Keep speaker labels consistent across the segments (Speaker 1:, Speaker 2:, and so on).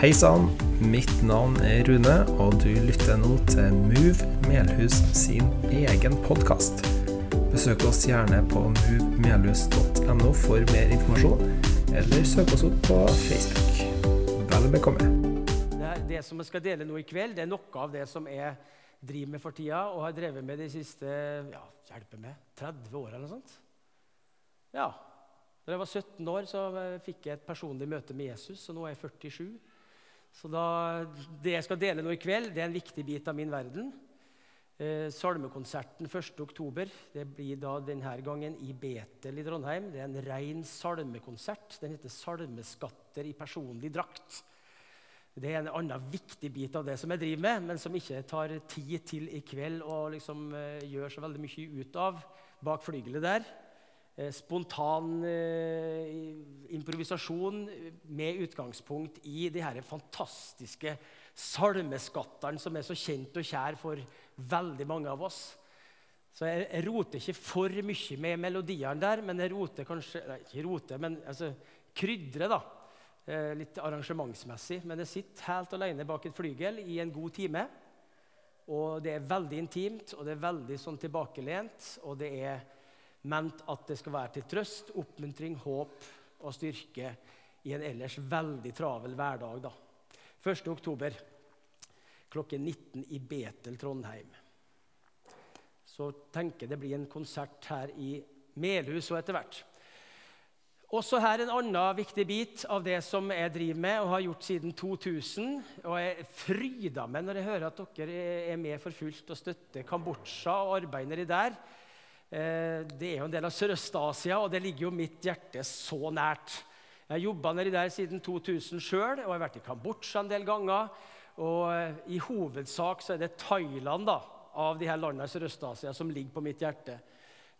Speaker 1: Hei sann, mitt navn er Rune, og du lytter nå til Move Melhus sin egen podkast. Besøk oss gjerne på movemelhus.no for mer informasjon, eller søk oss opp på Facebook. Vel bekomme.
Speaker 2: Det, det som jeg skal dele nå i kveld, det er noe av det som jeg driver med for tida, og har drevet med de siste ja, hjelper meg, 30 åra eller noe sånt. Ja. Da jeg var 17 år, så fikk jeg et personlig møte med Jesus, og nå er jeg 47. Så da, det jeg skal dele nå i kveld, det er en viktig bit av min verden. Eh, salmekonserten 1.10. Det blir da denne gangen i Betel i Trondheim. Det er en ren salmekonsert. Den heter 'Salmeskatter i personlig drakt'. Det er en annen viktig bit av det som jeg driver med, men som ikke tar tid til i kveld og liksom, eh, gjøre så veldig mye ut av bak flygelet der. Eh, spontan eh, improvisasjon med utgangspunkt i de her fantastiske salmeskattene som er så kjent og kjær for veldig mange av oss. Så jeg, jeg roter ikke for mye med melodiene der, men jeg roter kanskje nei, Ikke roter, men altså, krydrer, da. Eh, litt arrangementsmessig. Men jeg sitter helt alene bak et flygel i en god time. Og det er veldig intimt, og det er veldig sånn tilbakelent. Og det er ment at det skal være til trøst, oppmuntring, håp og styrke i en ellers veldig travel hverdag. da. 1. oktober klokken 19 i Betel, Trondheim. Så tenker jeg det blir en konsert her i Melhus og etter hvert. Også her en annen viktig bit av det som jeg driver med og har gjort siden 2000. Og jeg fryder meg når jeg hører at dere er med for fullt og støtter Kambodsja og arbeider der. Eh, det er jo en del av Sørøst-Asia, og det ligger jo mitt hjerte så nært. Jeg har jobba nedi der siden 2000 sjøl og har vært i Kambodsja en del ganger. Og eh, i hovedsak så er det Thailand da, av de her landene i Sørøst-Asia som ligger på mitt hjerte.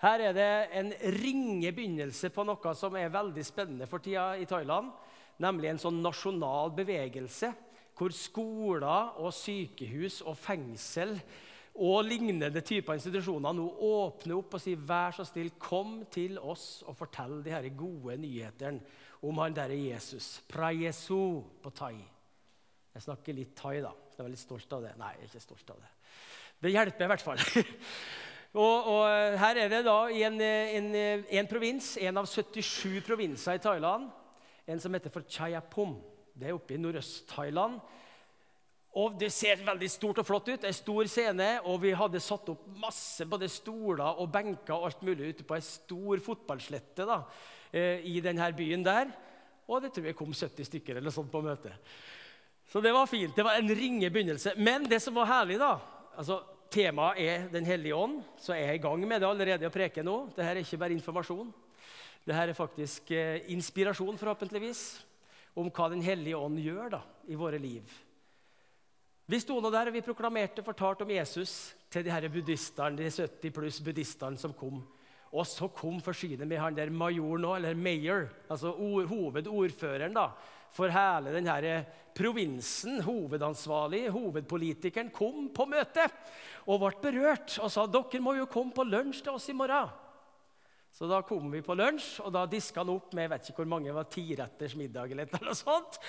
Speaker 2: Her er det en ringe begynnelse på noe som er veldig spennende for tida i Thailand. Nemlig en sånn nasjonal bevegelse hvor skoler og sykehus og fengsel og lignende typer institusjoner nå åpner opp og sier vær så snill, kom til oss og fortell de her gode nyhetene om han derre Jesus. Prayesu på thai. Jeg snakker litt thai, da. Jeg er litt stolt av det. Nei, jeg er ikke stolt av det. Det hjelper i hvert fall. Og, og, Her er det da i en, en, en, provins, en av 77 provinser i Thailand, en som heter for Chayapum. Det er oppe i nordøst-Thailand. Og Det ser veldig stort og flott ut. En stor scene, og vi hadde satt opp masse både stoler og benker og alt mulig ute på ei stor fotballslette da, eh, i denne byen der. Og det tror jeg kom 70 stykker eller sånt på møtet. Så det var fint. Det var en ringe begynnelse. Men det som var herlig, da altså Temaet er Den hellige ånd, så jeg er i gang med det allerede å preke nå. Dette er ikke bare informasjon. Dette er faktisk eh, inspirasjon, forhåpentligvis, om hva Den hellige ånd gjør da, i våre liv. Vi sto nå der og vi proklamerte fortalt om Jesus til de her buddhistene, de 70 pluss buddhistene som kom. Og så kom forsynet med han der majoren òg, eller mayor, altså hovedordføreren da, for hele denne provinsen. Hovedansvarlig, hovedpolitikeren, kom på møtet og ble berørt og sa dere må jo komme på lunsj til oss i morgen. Så da kom vi på lunsj, og da diska han opp med jeg vet ikke hvor mange var tiretters middag. eller noe sånt.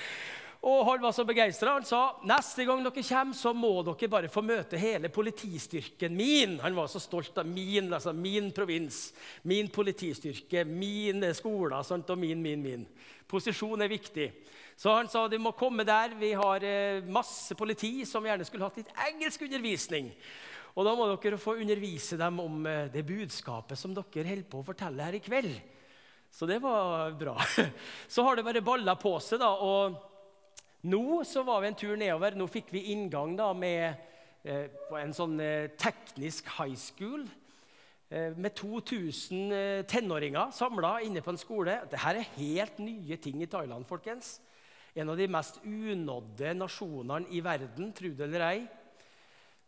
Speaker 2: Og Han var så begeistra. Han sa neste gang dere kommer, så må dere bare få møte hele politistyrken min. Han var så stolt av min, altså min provins, min politistyrke, mine skoler sant? og min, min, min. Posisjon er viktig. Så han sa de må komme der. Vi har eh, masse politi som gjerne skulle hatt litt engelsk undervisning. Og da må dere få undervise dem om eh, det budskapet som dere holder på å fortelle her i kveld. Så det var bra. Så har det bare balla på seg, da. og nå så var vi en tur nedover. Nå fikk vi inngang da med, eh, på en sånn eh, teknisk high school eh, med 2000 eh, tenåringer samla inne på en skole. Dette er helt nye ting i Thailand, folkens. En av de mest unådde nasjonene i verden, tro det eller ei.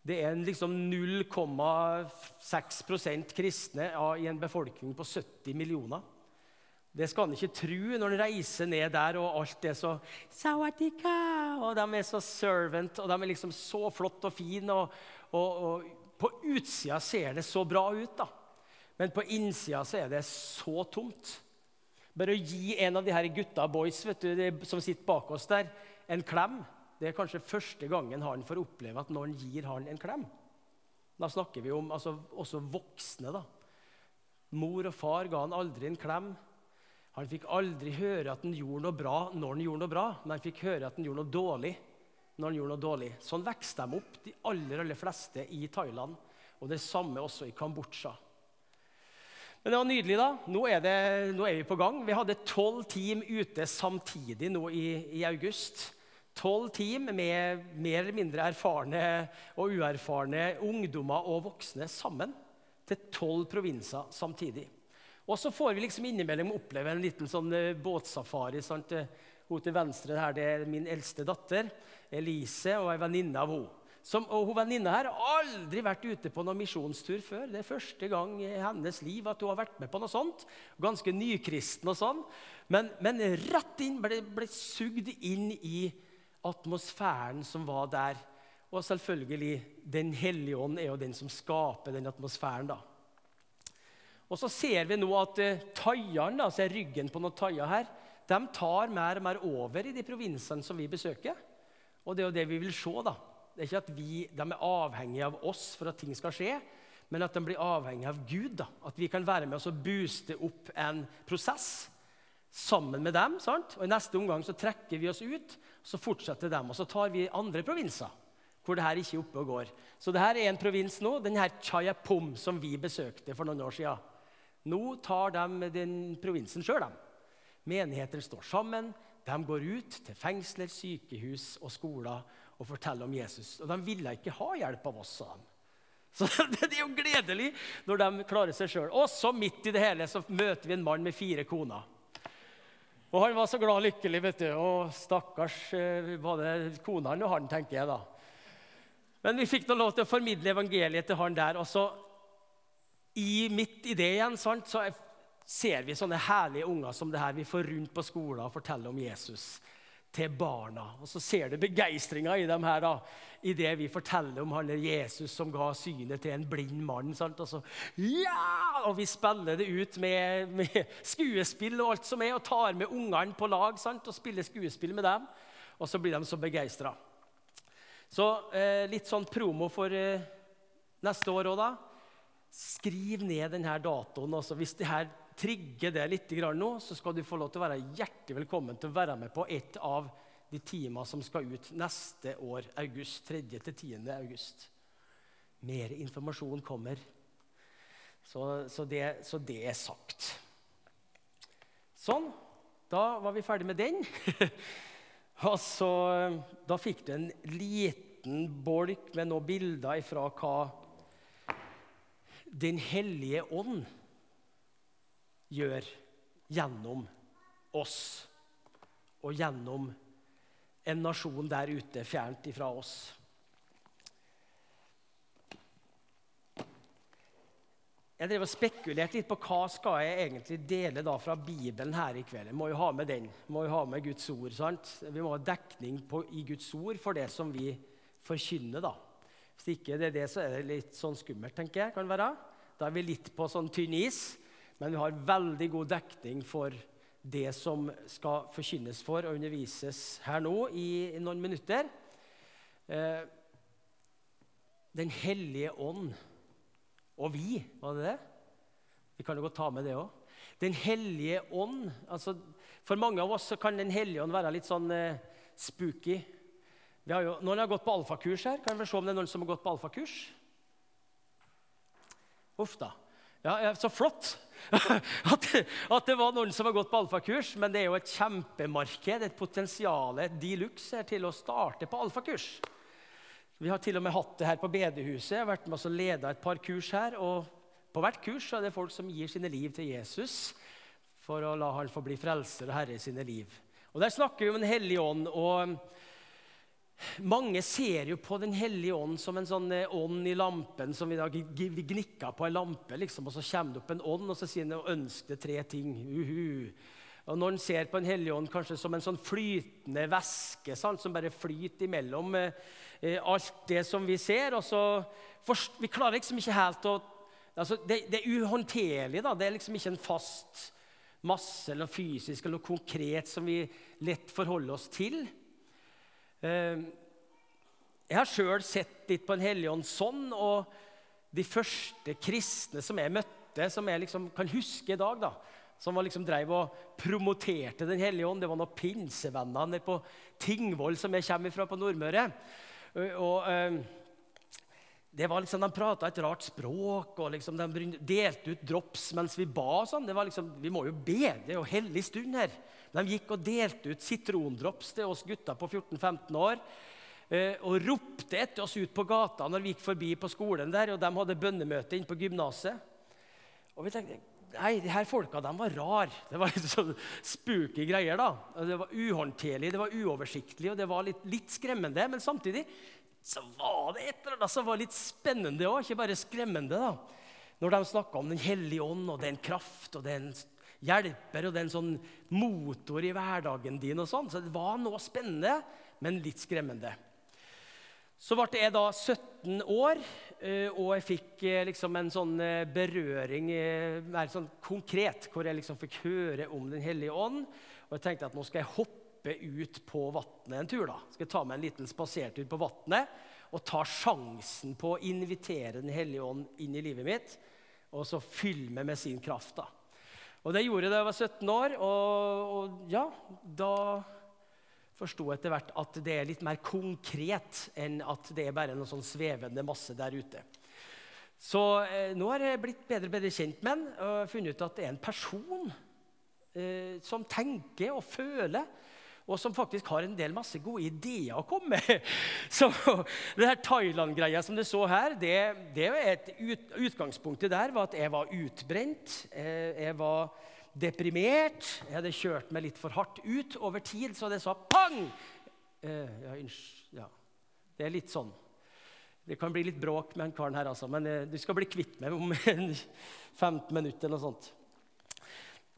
Speaker 2: Det er liksom 0,6% kristne i en befolkning på 70 millioner. Det skal han ikke tro når han reiser ned der, og alt er så Sawatika! og De er så servant, og de er liksom så flott og fine. Og, og, og, på utsida ser det så bra ut, da. Men på innsida så er det så tomt. Bare å gi en av de her gutta boys vet du, som sitter bak oss der, en klem Det er kanskje første gangen han får oppleve at noen gir han en klem. Da snakker vi om altså, også voksne. da. Mor og far ga han aldri en klem. Han fikk aldri høre at han gjorde noe bra når han gjorde noe bra, men han fikk høre at han gjorde noe dårlig når han gjorde noe dårlig. Sånn vokste de opp, de aller, aller fleste i Thailand. Og det samme også i Kambodsja. Men det var nydelig, da. Nå er, det, nå er vi på gang. Vi hadde tolv team ute samtidig nå i, i august. Tolv team med mer eller mindre erfarne og uerfarne ungdommer og voksne sammen. Til tolv provinser samtidig. Og så får vi liksom innimellom oppleve en liten sånn eh, båtsafari. sant? Hun til venstre her, det er min eldste datter, Elise, og ei venninne av henne. Som, og hun Venninna her har aldri vært ute på noen misjonstur før. Det er første gang i hennes liv at hun har vært med på noe sånt. Ganske nykristen og sånn. Men, men rett inn, ble, ble sugd inn i atmosfæren som var der. Og selvfølgelig, Den hellige ånd er jo den som skaper den atmosfæren. da. Og så ser vi nå at uh, altså ryggen på noen thaier her, de tar mer og mer over i de provinsene som vi besøker. Og det er jo det vi vil se. da. Det er ikke at vi, De er avhengige av oss for at ting skal skje, men at de blir avhengige av Gud. da. At vi kan være med oss og booste opp en prosess sammen med dem. sant? Og I neste omgang så trekker vi oss ut, så fortsetter dem. Og så tar vi andre provinser hvor det her ikke er oppe og går. Så det her er en provins nå, den her Chayapum, som vi besøkte for noen år siden. Nå tar de den provinsen sjøl. Menigheter står sammen. De går ut til fengsler, sykehus og skoler og forteller om Jesus. Og de ville ikke ha hjelp av oss, sa de. Så det er jo gledelig når de klarer seg sjøl. Og så midt i det hele så møter vi en mann med fire koner. Og han var så glad og lykkelig, vet du. Og stakkars både det kona og han, tenker jeg da. Men vi fikk lov til å formidle evangeliet til han der. Og så i, midt i det igjen sant, så ser vi sånne herlige unger som det her vi får rundt på skolen og forteller om Jesus til barna. Og så ser du begeistringa i dem her da, i det vi forteller om han er Jesus som ga synet til en blind mann. Sant? Og så, ja! Og vi spiller det ut med, med, skuespill og alt som er, og tar med ungene på lag sant? og spiller skuespill med dem. Og så blir de så begeistra. Så eh, litt sånn promo for eh, neste år òg, da. Skriv ned denne datoen. Altså. Hvis det her trigger det litt nå, så skal du få lov til å være hjertelig velkommen til å være med på et av de timer som skal ut neste år, august, 3.-10. august. Mer informasjon kommer. Så, så, det, så, det, er sagt. Sånn. Da var vi ferdig med den. Og så, Da fikk du en liten bolk med noen bilder fra hva Den hellige ånd gjør gjennom oss og gjennom en nasjon der ute fjernt ifra oss. Jeg drev og spekulerte litt på hva skal jeg egentlig dele da fra Bibelen her i kveld. Jeg må jo ha med den. må jo ha med Guds ord. sant? Vi må ha dekning på, i Guds ord for det som vi forkynner. da. Hvis ikke det er det, så er det litt sånn skummelt, tenker jeg. kan være. Da er vi litt på sånn tynn is. Men vi har veldig god dekning for det som skal forkynnes for og undervises her nå i, noen minutter. Eh, den hellige ånd og vi, var det det? Vi kan jo godt ta med det òg. Den hellige ånd altså For mange av oss kan Den hellige ånd være litt sånn eh, spooky. Jo, noen har gått på alfakurs her. Kan vi se om det er noen som har gått på alfakurs? Uff da. Ja, Så flott at, at, det var noen som har gått på alfakurs. Men det er jo et kjempemarked, et potensial de luxe til å starte på alfakurs. Vi har til og med hatt det her på bedehuset. Jeg har vært med og leda et par kurs her. og På hvert kurs er det folk som gir sine liv til Jesus for å la han få bli frelser og herre i sine liv. Og Der snakker vi om Den hellige ånd. og mange ser jo på Den hellige ånd som en sånn eh, ånd i lampen som vi da gnikker på en lampe, liksom, og så kommer det opp en ånd, og så sier den 'ønsk deg tre ting'. Uhu. Og Noen ser på Den hellige ånd kanskje som en sånn flytende væske sant, som bare flyter imellom eh, eh alt det som vi ser. og så for, Vi klarer liksom ikke helt å altså det, det, er uhåndterlig. da, Det er liksom ikke en fast masse eller fysisk eller konkret som vi lett forholder oss til. Eh, jeg har sjøl sett litt på Den hellige ånd sånn, og de første kristne som jeg møtte, som jeg liksom kan huske i dag, da, som var liksom drev og promoterte Den hellige ånd, det var noen pinsevenner nede på Tingvoll, som jeg kommer fra på Nordmøre. Og, og det var liksom, De prata et rart språk, og liksom de delte ut drops mens vi ba. sånn. Det var liksom, Vi må jo be, det er jo hellig stund her. De gikk og delte ut sitrondrops til oss gutter på 14-15 år. Eh, og ropte etter oss ut på gata når vi gikk forbi på skolen der, og de hadde bønnemøte inne på gymnaset. Og vi tenkte nei, de her folka de var rare. Det var litt sånn spooky greier. da. Det var uhåndterlig, det var uoversiktlig og det var litt, litt skremmende. Men samtidig så var det et eller annet som var litt spennende òg, ikke bare skremmende. da. Når de snakka om Den hellige ånd, og den kraft, og den hjelper, og den sånn motor i hverdagen din og sånn. Så det var noe spennende, men litt skremmende. Så ble jeg da 17 år, eh, og jeg fikk eh, liksom en sånn eh, berøring mer sånn konkret, hvor jeg liksom fikk høre om Den hellige ånd. Og jeg tenkte at nå skal jeg hoppe hoppe ut på vannet en tur. da. Skal ta meg en liten spasertur på vannet og ta sjansen på å invitere Den hellige ånd inn i livet mitt og så fylle meg med sin kraft. da. Og Det gjorde jeg da jeg var 17 år, og, og ja, da forsto etter hvert at det er litt mer konkret enn at det er bare noe sånn svevende masse der ute. Så eh, nå har jeg blitt bedre og bedre kjent med den og funnet ut at det er en person eh, som tenker og føler og som faktisk har en del masse gode ideer å komme med. Så det her Thailand-greia som du så her, det, det er et ut, Utgangspunktet der var at jeg var utbrent. Eh, jeg var deprimert. Jeg hadde kjørt meg litt for hardt ut over tid, så det sa pang! Eh, ja, ja, Det er litt sånn. Det kan bli litt bråk med han karen her, altså, men eh, du skal bli kvitt meg om 15 minutter. eller noe sånt.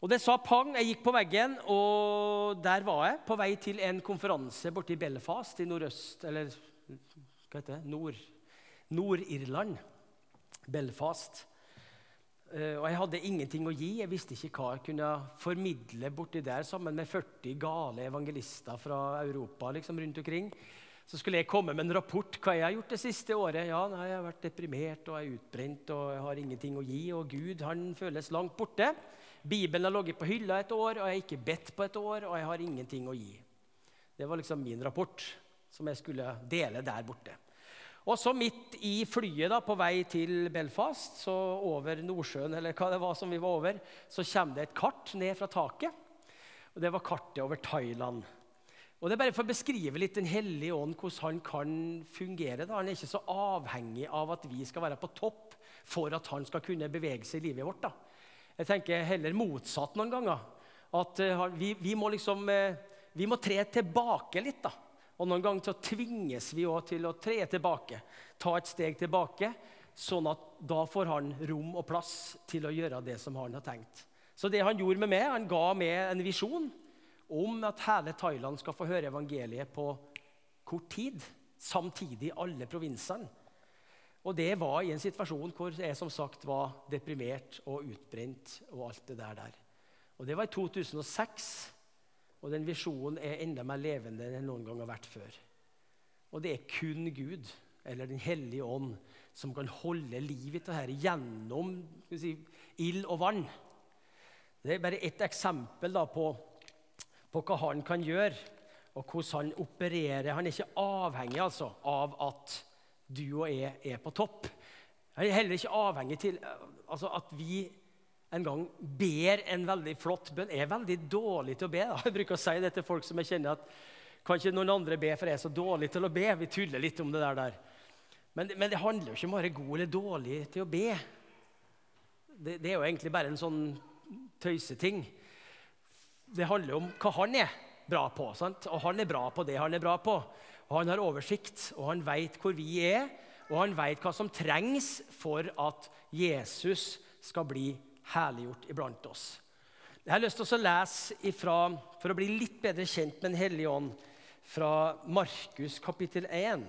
Speaker 2: Og det sa pang. Jeg gikk på veggen, og der var jeg på vei til en konferanse borte i Belfast i nordøst Eller hva heter det? Nord, Nord-Irland. Belfast. Uh, og jeg hadde ingenting å gi. Jeg visste ikke hva jeg kunne formidle borti der sammen med 40 gale evangelister fra Europa liksom, rundt omkring. Så skulle jeg komme med en rapport hva jeg har gjort det siste året. Ja, nei, Jeg har vært deprimert og jeg er utbrent og jeg har ingenting å gi. Og Gud han føles langt borte. Bibelen har ligget på hylla et år, og jeg har ikke bedt på et år, og jeg har ingenting å gi. Det var liksom min rapport som jeg skulle dele der borte. Og så midt i flyet da, på vei til Belfast, så over Nordsjøen, eller hva det var som vi var over, så kommer det et kart ned fra taket. Og Det var kartet over Thailand. Og Det er bare for å beskrive litt Den hellige ånd, hvordan han kan fungere. Da. Han er ikke så avhengig av at vi skal være på topp for at han skal kunne bevege seg i livet vårt. da. Jeg tenker heller motsatt noen ganger. At uh, vi, vi, må liksom uh, vi må tre tilbake litt. da. Og noen ganger så tvinges vi også til å tre tilbake. Ta et steg tilbake, sånn at da får han rom og plass til å gjøre det som han har tenkt. Så det han gjorde med meg, han ga meg en visjon om at hele Thailand skal få høre evangeliet på kort tid. Samtidig alle provinsene. Og det var i en situasjon hvor jeg som sagt var deprimert og utbrent. Og alt det der. der. Og Det var i 2006, og den visjonen er enda mer levende enn den noen gang har vært før. Og det er kun Gud, eller Den hellige ånd, som kan holde liv i dette gjennom si, ild og vann. Det er bare ett eksempel da, på, på, hva han kan gjøre, og hvordan han opererer. Han er ikke avhengig altså, av at du og jeg er på topp. Jeg er heller ikke avhengig til altså, at vi en gang ber en veldig flott bønn. Jeg er veldig dårlig til å be. Da. Jeg bruker å si det til folk som jeg kjenner at kan ikke noen andre be, for jeg er så dårlig til å be. Vi tuller litt om det der. Men, men det handler jo ikke om å være god eller dårlig til å be. Det, det er jo egentlig bare en sånn tøyseting. Det handler om hva han er bra på. Sant? Og han er bra på det han er bra på. Og han har oversikt, og han veit hvor vi er, og han veit hva som trengs for at Jesus skal bli herliggjort iblant oss. Jeg har lyst til å lese ifra, for å bli litt bedre kjent med Den hellige ånd, fra Markus kapittel 1.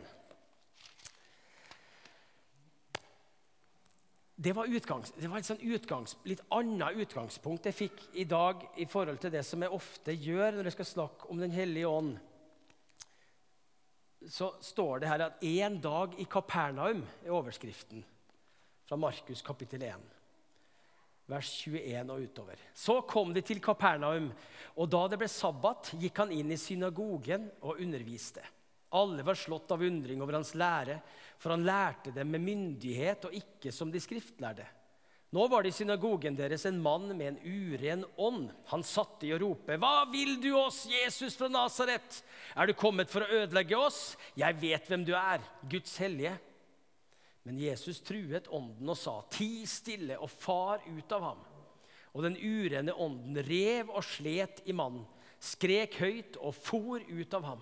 Speaker 2: det var, utgangs, det var et sånn utgangs, litt annet utgangspunkt jeg fikk i dag i forhold til det som jeg ofte gjør når jeg skal snakke om Den hellige ånd. Så står det her at 'én dag i Kapernaum' er overskriften fra Markus kapittel 1, vers 21 og utover. Så kom de til Kapernaum, og da det ble sabbat, gikk han inn i synagogen og underviste. Alle var slått av undring over hans lære, for han lærte dem med myndighet og ikke som de skriftlærde. Nå var det i synagogen deres en mann med en uren ånd. Han satt i å rope, 'Hva vil du oss, Jesus fra Nasaret? Er du kommet for å ødelegge oss? Jeg vet hvem du er, Guds hellige.' Men Jesus truet ånden og sa, 'Ti stille og far ut av ham.' Og den urene ånden rev og slet i mannen, skrek høyt og for ut av ham.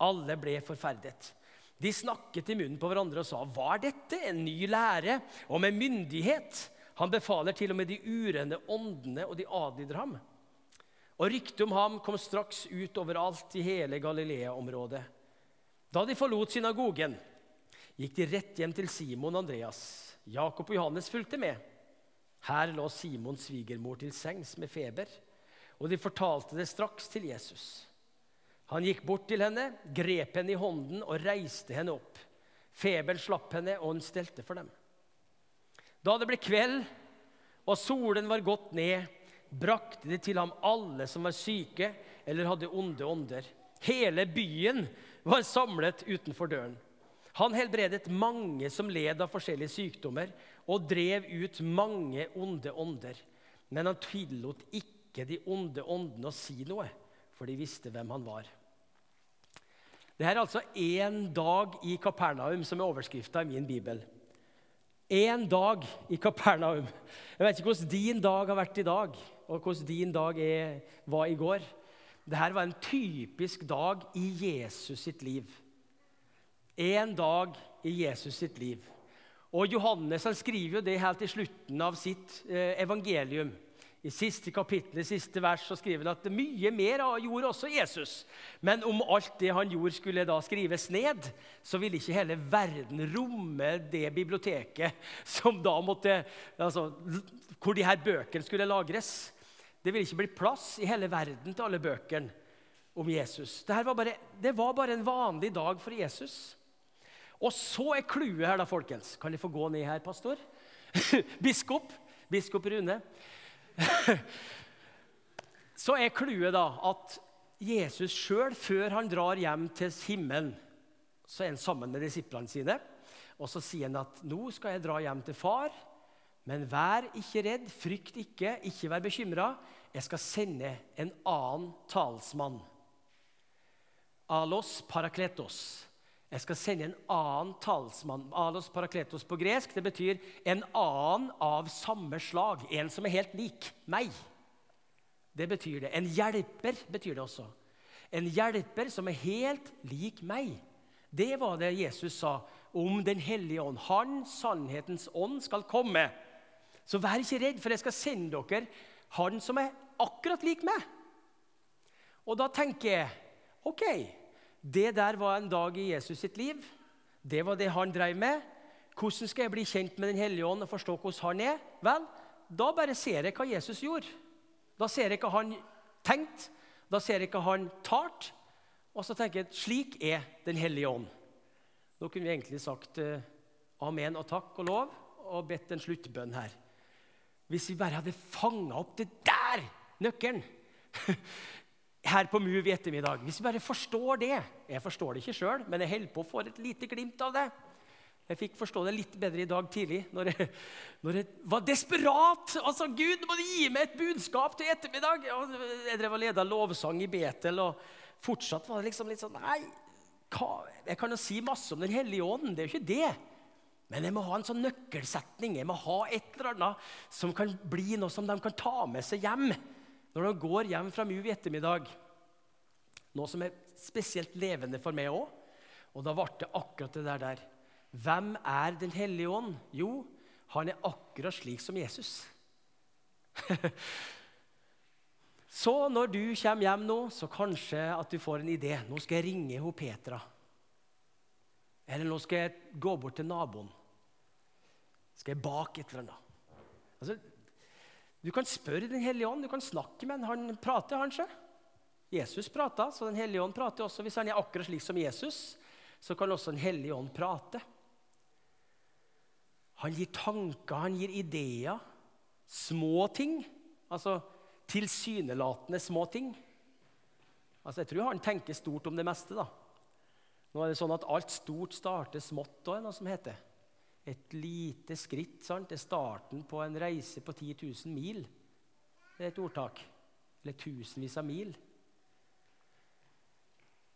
Speaker 2: Alle ble forferdet. De snakket i munnen på hverandre og sa, 'Hva er dette? En ny lære og med myndighet?' Han befaler til og med de urene åndene, og de adlyder ham. Og ryktet om ham kom straks ut overalt i hele Galilea-området. Da de forlot synagogen, gikk de rett hjem til Simon og Andreas. Jakob og Johannes fulgte med. Her lå Simons svigermor til sengs med feber, og de fortalte det straks til Jesus. Han gikk bort til henne, grep henne i hånden og reiste henne opp. Feberen slapp henne, og hun stelte for dem. Da det ble kveld og solen var gått ned, brakte de til ham alle som var syke eller hadde onde ånder. Hele byen var samlet utenfor døren. Han helbredet mange som led av forskjellige sykdommer, og drev ut mange onde ånder. Men han tillot ikke de onde åndene å si noe, for de visste hvem han var. Det er altså én dag i Kapernaum som er overskrifta i min bibel. Én dag i Kapernaum. Jeg vet ikke hvordan din dag har vært i dag, og hvordan din dag er, var i går. Dette var en typisk dag i Jesus sitt liv. En dag i Jesus sitt liv. Og Johannes han skriver jo det helt til slutten av sitt eh, evangelium. I siste kapittel, i siste vers så skriver han at mye mer gjorde også Jesus. Men om alt det han gjorde, skulle da skrives ned, så ville ikke hele verden romme det biblioteket som da måtte, altså, hvor de her bøkene skulle lagres. Det ville ikke bli plass i hele verden til alle bøkene om Jesus. Var bare, det var bare en vanlig dag for Jesus. Og så er clouet her, da, folkens. Kan jeg få gå ned her, pastor? Biskop. Biskop Rune. Så er clouet da at Jesus sjøl, før han drar hjem til himmelen, så er han sammen med disiplene sine. Og så sier han at 'nå skal jeg dra hjem til far', men vær ikke redd, frykt ikke, ikke vær bekymra. Jeg skal sende en annen talsmann. Alos parakletos. Jeg skal sende en annen talsmann. Alos parakletos på gresk det betyr en annen av samme slag. En som er helt lik meg. Det betyr det. En hjelper betyr det også. En hjelper som er helt lik meg. Det var det Jesus sa om Den hellige ånd. Han, sannhetens ånd, skal komme. Så vær ikke redd, for jeg skal sende dere han som er akkurat lik meg. Og da tenker jeg OK. Det der var en dag i Jesus sitt liv. Det var det han drev med. Hvordan skal jeg bli kjent med Den hellige ånd og forstå hvordan han er? Vel, da bare ser jeg hva Jesus gjorde. Da ser jeg hva han tenkte, da ser jeg hva han talte. Og så tenker jeg slik er Den hellige ånd. Da kunne vi egentlig sagt uh, amen og takk og lov og bedt en sluttbønn her. Hvis vi bare hadde fanga opp det der, nøkkelen her på Move i ettermiddag. Hvis vi bare forstår det Jeg forstår det ikke sjøl, men jeg holder på å få et lite glimt av det. Jeg fikk forstå det litt bedre i dag tidlig, når jeg, når jeg var desperat. Altså, Gud, må du gi meg et budskap til ettermiddag! Jeg drev og leda lovsang i Betel, og fortsatt var det liksom litt sånn Nei, hva? jeg kan jo si masse om Den hellige ånden, det er jo ikke det. Men jeg må ha en sånn nøkkelsetning. Jeg må ha et eller annet som kan bli noe som de kan ta med seg hjem når du går hjem fra MUV i ettermiddag, noe som er spesielt levende for meg òg. Og da ble det akkurat det der, der. Hvem er Den hellige ånd? Jo, han er akkurat slik som Jesus. så når du kommer hjem nå, så kanskje at du får en idé. Nå skal jeg ringe ho Petra. Eller nå skal jeg gå bort til naboen. Skal jeg bake et eller annet? Altså, du kan spørre Den hellige ånd, du kan snakke med han. Han prater, sjøl. Jesus prata, så Den hellige ånd prater også. Hvis han er akkurat slik som Jesus, så kan også Den hellige ånd prate. Han gir tanker, han gir ideer. Små ting. Altså tilsynelatende små ting. Altså, Jeg tror han tenker stort om det meste. da. Nå er det sånn at Alt stort starter smått òg, er noe som heter. Et lite skritt sant? Det er starten på en reise på 10 000 mil. Det er et ordtak. Eller tusenvis av mil.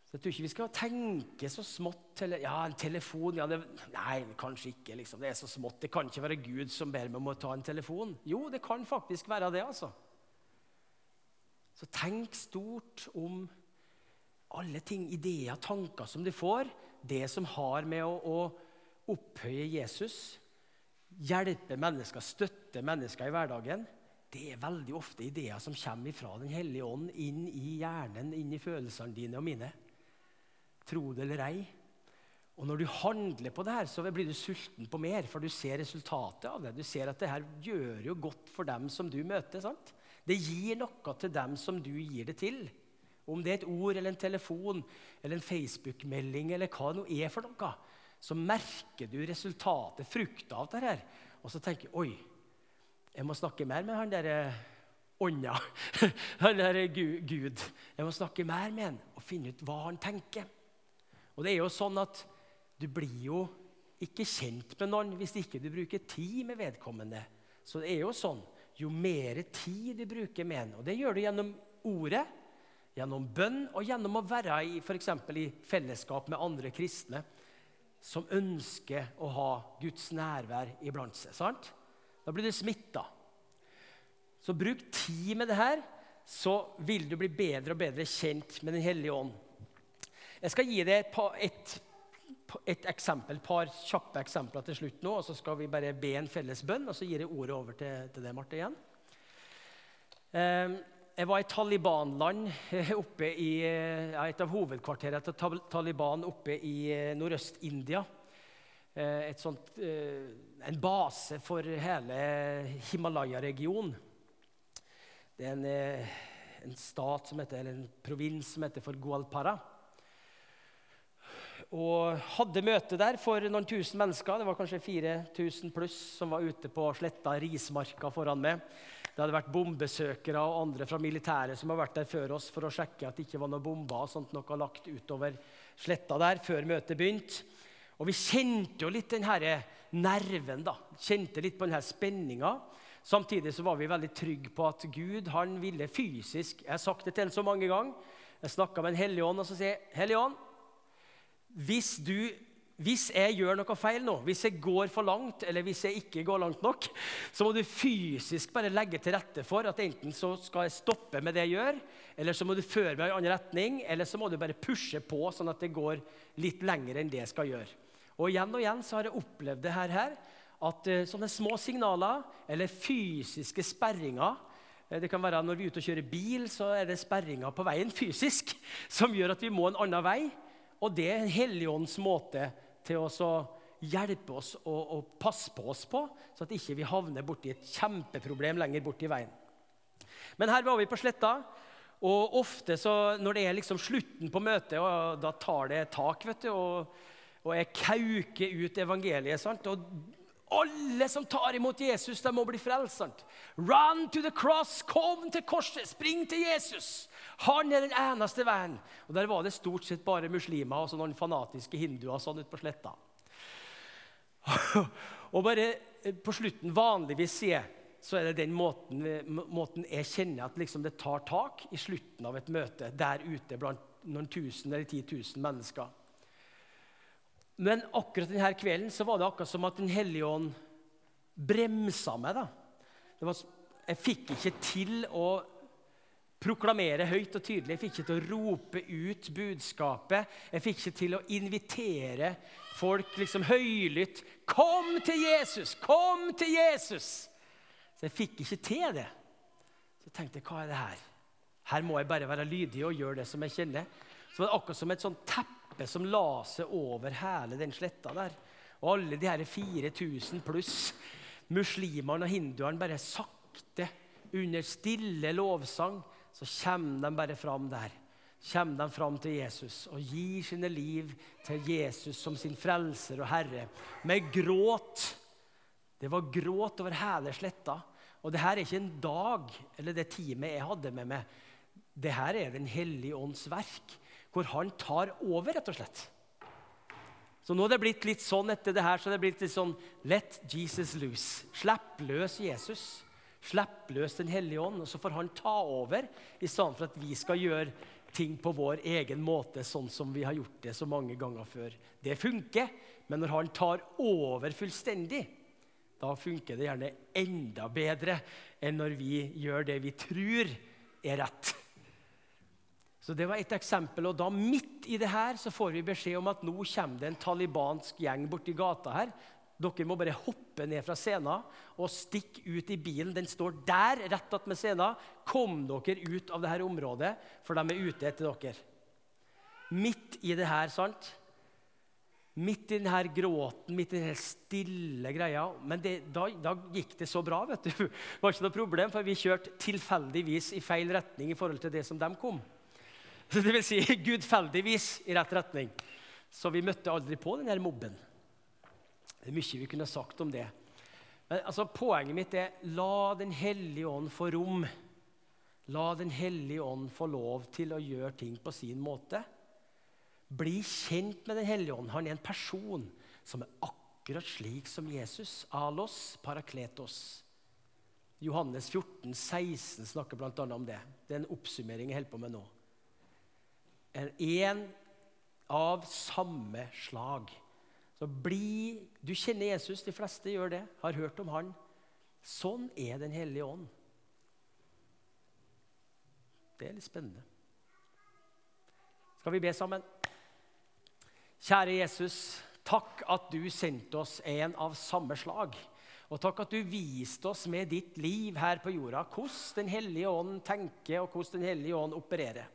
Speaker 2: Så Jeg tror ikke vi skal tenke så smått. Eller, ja, en telefon ja, det, Nei, kanskje ikke. liksom. Det er så smått. Det kan ikke være Gud som ber meg om å ta en telefon. Jo, det kan faktisk være det. altså. Så tenk stort om alle ting, ideer, tanker som du får. Det som har med å, å opphøye Jesus, hjelpe mennesker, støtte mennesker i hverdagen. Det er veldig ofte ideer som kommer fra Den hellige ånd inn i hjernen, inn i følelsene dine og mine. Tro det eller ei. Og når du handler på det her, så blir du sulten på mer, for du ser resultatet av det. Du ser at det her gjør jo godt for dem som du møter. sant? Det gir noe til dem som du gir det til. Om det er et ord eller en telefon eller en Facebook-melding eller hva det nå er for noe, så merker du resultatet, frukta av det her. Og så tenker du oi, jeg må snakke mer med han derre ånda. Han derre Gud. Jeg må snakke mer med han og finne ut hva han tenker. Og det er jo sånn at du blir jo ikke kjent med noen hvis ikke du bruker tid med vedkommende. Så det er jo sånn jo mer tid du bruker med en. Og det gjør du gjennom ordet, gjennom bønn og gjennom å være i, for i fellesskap med andre kristne som ønsker å ha Guds nærvær iblant seg. sant? Da blir du smitta. Så bruk tid med det her, så vil du bli bedre og bedre kjent med Den hellige ånd. Jeg skal gi deg et, et eksempel, par kjappe eksempler til slutt nå, og så skal vi bare be en felles bønn, og så gir jeg ordet over til, til deg, Marte, igjen. Ehm, jeg var i Taliban-land, oppe i ja, et av hovedkvarterene til Taliban oppe i eh, Nordøst-India. Eh, eh, en base for hele Himalaya-regionen. Det er en, en, stat som heter, eller en provins som heter for Gualpara og hadde møte der for noen tusen mennesker. Det var kanskje 4000 pluss som var ute på sletta rismarka foran meg. Det hadde vært bombesøkere og andre fra militæret som har vært der før oss for å sjekke at det ikke var noen bomber og sånt noe lagt utover sletta der før møtet begynte. Og vi kjente jo litt den nerven, da. Kjente litt på den her spenninga. Samtidig så var vi veldig trygge på at Gud han ville fysisk Jeg har sagt det til ham så mange ganger. Jeg snakka med en hellig ånd, og så sier jeg, Hellige ånd, hvis, du, hvis jeg gjør noe feil nå, hvis jeg går for langt, eller hvis jeg ikke går langt nok, så må du fysisk bare legge til rette for at enten så skal jeg stoppe med det jeg gjør, eller så må du føre meg i en annen retning, eller så må du bare pushe på sånn at det går litt lenger enn det jeg skal gjøre. Og igjen og igjen så har jeg opplevd det her, her at uh, sånne små signaler eller fysiske sperringer eh, det kan være Når vi er ute og kjører bil, så er det sperringer på veien fysisk som gjør at vi må en annen vei. Og det er Helligåndens måte til å hjelpe oss og, og, passe på oss på, så at ikke vi havner borti et kjempeproblem lenger borti veien. Men her var vi på sletta, og ofte så, når det er liksom slutten på møtet, og da tar det tak, vet du, og, og jeg kauker ut evangeliet. sant? Og alle som tar imot Jesus, de må bli frelst. Run to the cross! Kom til korset! Spring til Jesus! Han er den eneste veien. Og Der var det stort sett bare muslimer og så noen fanatiske hinduer sånn ute på sletta. og bare eh, på slutten, vanligvis sier så er det den måten, måten jeg kjenner at liksom det tar tak i slutten av et møte der ute blant noen tusen eller ti tusen mennesker. Men akkurat denne kvelden så var det akkurat som at Den hellige ånd bremsa meg. da. Var, jeg fikk ikke til å proklamere høyt og tydelig. Jeg fikk ikke til å rope ut budskapet. Jeg fikk ikke til å invitere folk liksom høylytt. 'Kom til Jesus! Kom til Jesus!' Så jeg fikk ikke til det. Så jeg tenkte hva er det her? Her må jeg bare være lydig og gjøre det som jeg kjenner. Så det var akkurat som et sånt teppe som la seg over hele den sletta der. Og alle de her 4000 pluss muslimene og hinduene bare sakte, under stille lovsang, så kommer de bare fram der. Kommer de fram til Jesus og gir sine liv til Jesus som sin frelser og herre. Med gråt. Det var gråt over hele sletta. Og det her er ikke en dag eller det teamet jeg hadde med meg. Det her er Den hellige ånds verk, hvor han tar over, rett og slett. Så nå er det blitt litt sånn etter det her, så det blitt litt sånn Let Jesus loose. Slipp løs Jesus. Slipp løs Den hellige ånd, og så får han ta over, i stedet for at vi skal gjøre ting på vår egen måte, sånn som vi har gjort det så mange ganger før. Det funker, men når han tar over fullstendig, da funker det gjerne enda bedre enn når vi gjør det vi tror er rett. Så Det var et eksempel. og da Midt i det her så får vi beskjed om at nå kommer det en talibansk gjeng borti gata her. Dere må bare hoppe ned fra scenen og stikke ut i bilen. Den står der, rett attmed scenen. Kom dere ut av dette området, for de er ute etter dere. Midt i det her, sant? Midt i denne gråten, midt i denne stille greia. Men det, da, da, gikk det så bra. vet du. Det var ikke noe problem, for vi kjørte tilfeldigvis i feil retning i forhold til det som de kom. Det vil si gudfeldigvis i rett retning. Så vi møtte aldri på denne mobben. Det er mye vi kunne sagt om det. Men altså, Poenget mitt er la Den hellige ånd få rom. La Den hellige ånd få lov til å gjøre ting på sin måte. Bli kjent med Den hellige ånd. Han er en person som er akkurat slik som Jesus. Alos parakletos. Johannes 14, 16 snakker bl.a. om det. Det er en oppsummering jeg holder på med nå. En av samme slag. Så bli Du kjenner Jesus, de fleste gjør det, har hørt om han. Sånn er Den hellige ånd. Det er litt spennende. Skal vi be sammen? Kjære Jesus, takk at du sendte oss en av samme slag. Og takk at du viste oss med ditt liv her på jorda hvordan Den hellige ånd tenker, og hvordan Den hellige ånd opererer.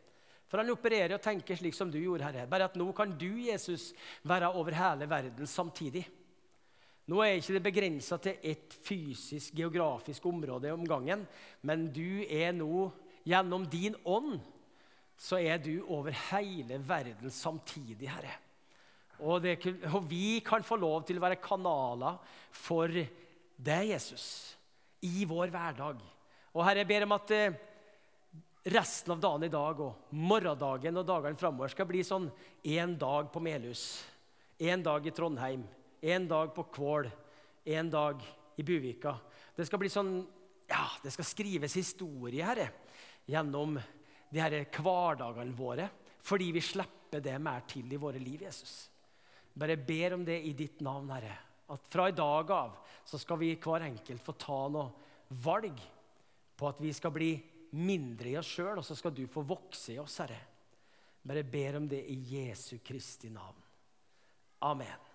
Speaker 2: For han opererer og tenker slik som du gjorde, Herre. Bare at nå kan du, Jesus, være over hele verden samtidig. Nå er ikke det begrensa til ett fysisk, geografisk område om gangen, men du er nå, gjennom din ånd, så er du over hele verden samtidig, Herre. Og, det, og, vi kan få lov til å være kanaler for deg, Jesus, i vår hverdag. Og Herre, jeg ber om at eh, resten av dagen i dag og morgendagen og dagene framover skal bli sånn én dag på Melhus, én dag i Trondheim, én dag på Kvål, én dag i Buvika. Det skal bli sånn, ja, det skal skrives historie, Herre, gjennom de her hverdagene våre, fordi vi slipper det mer til i våre liv, Jesus. Bare ber om det i ditt navn, Herre. At fra i dag av så skal vi hver enkelt få ta noe valg på at vi skal bli mindre i oss sjøl, og så skal du få vokse i oss, Herre. Bare ber om det i Jesu Kristi navn. Amen.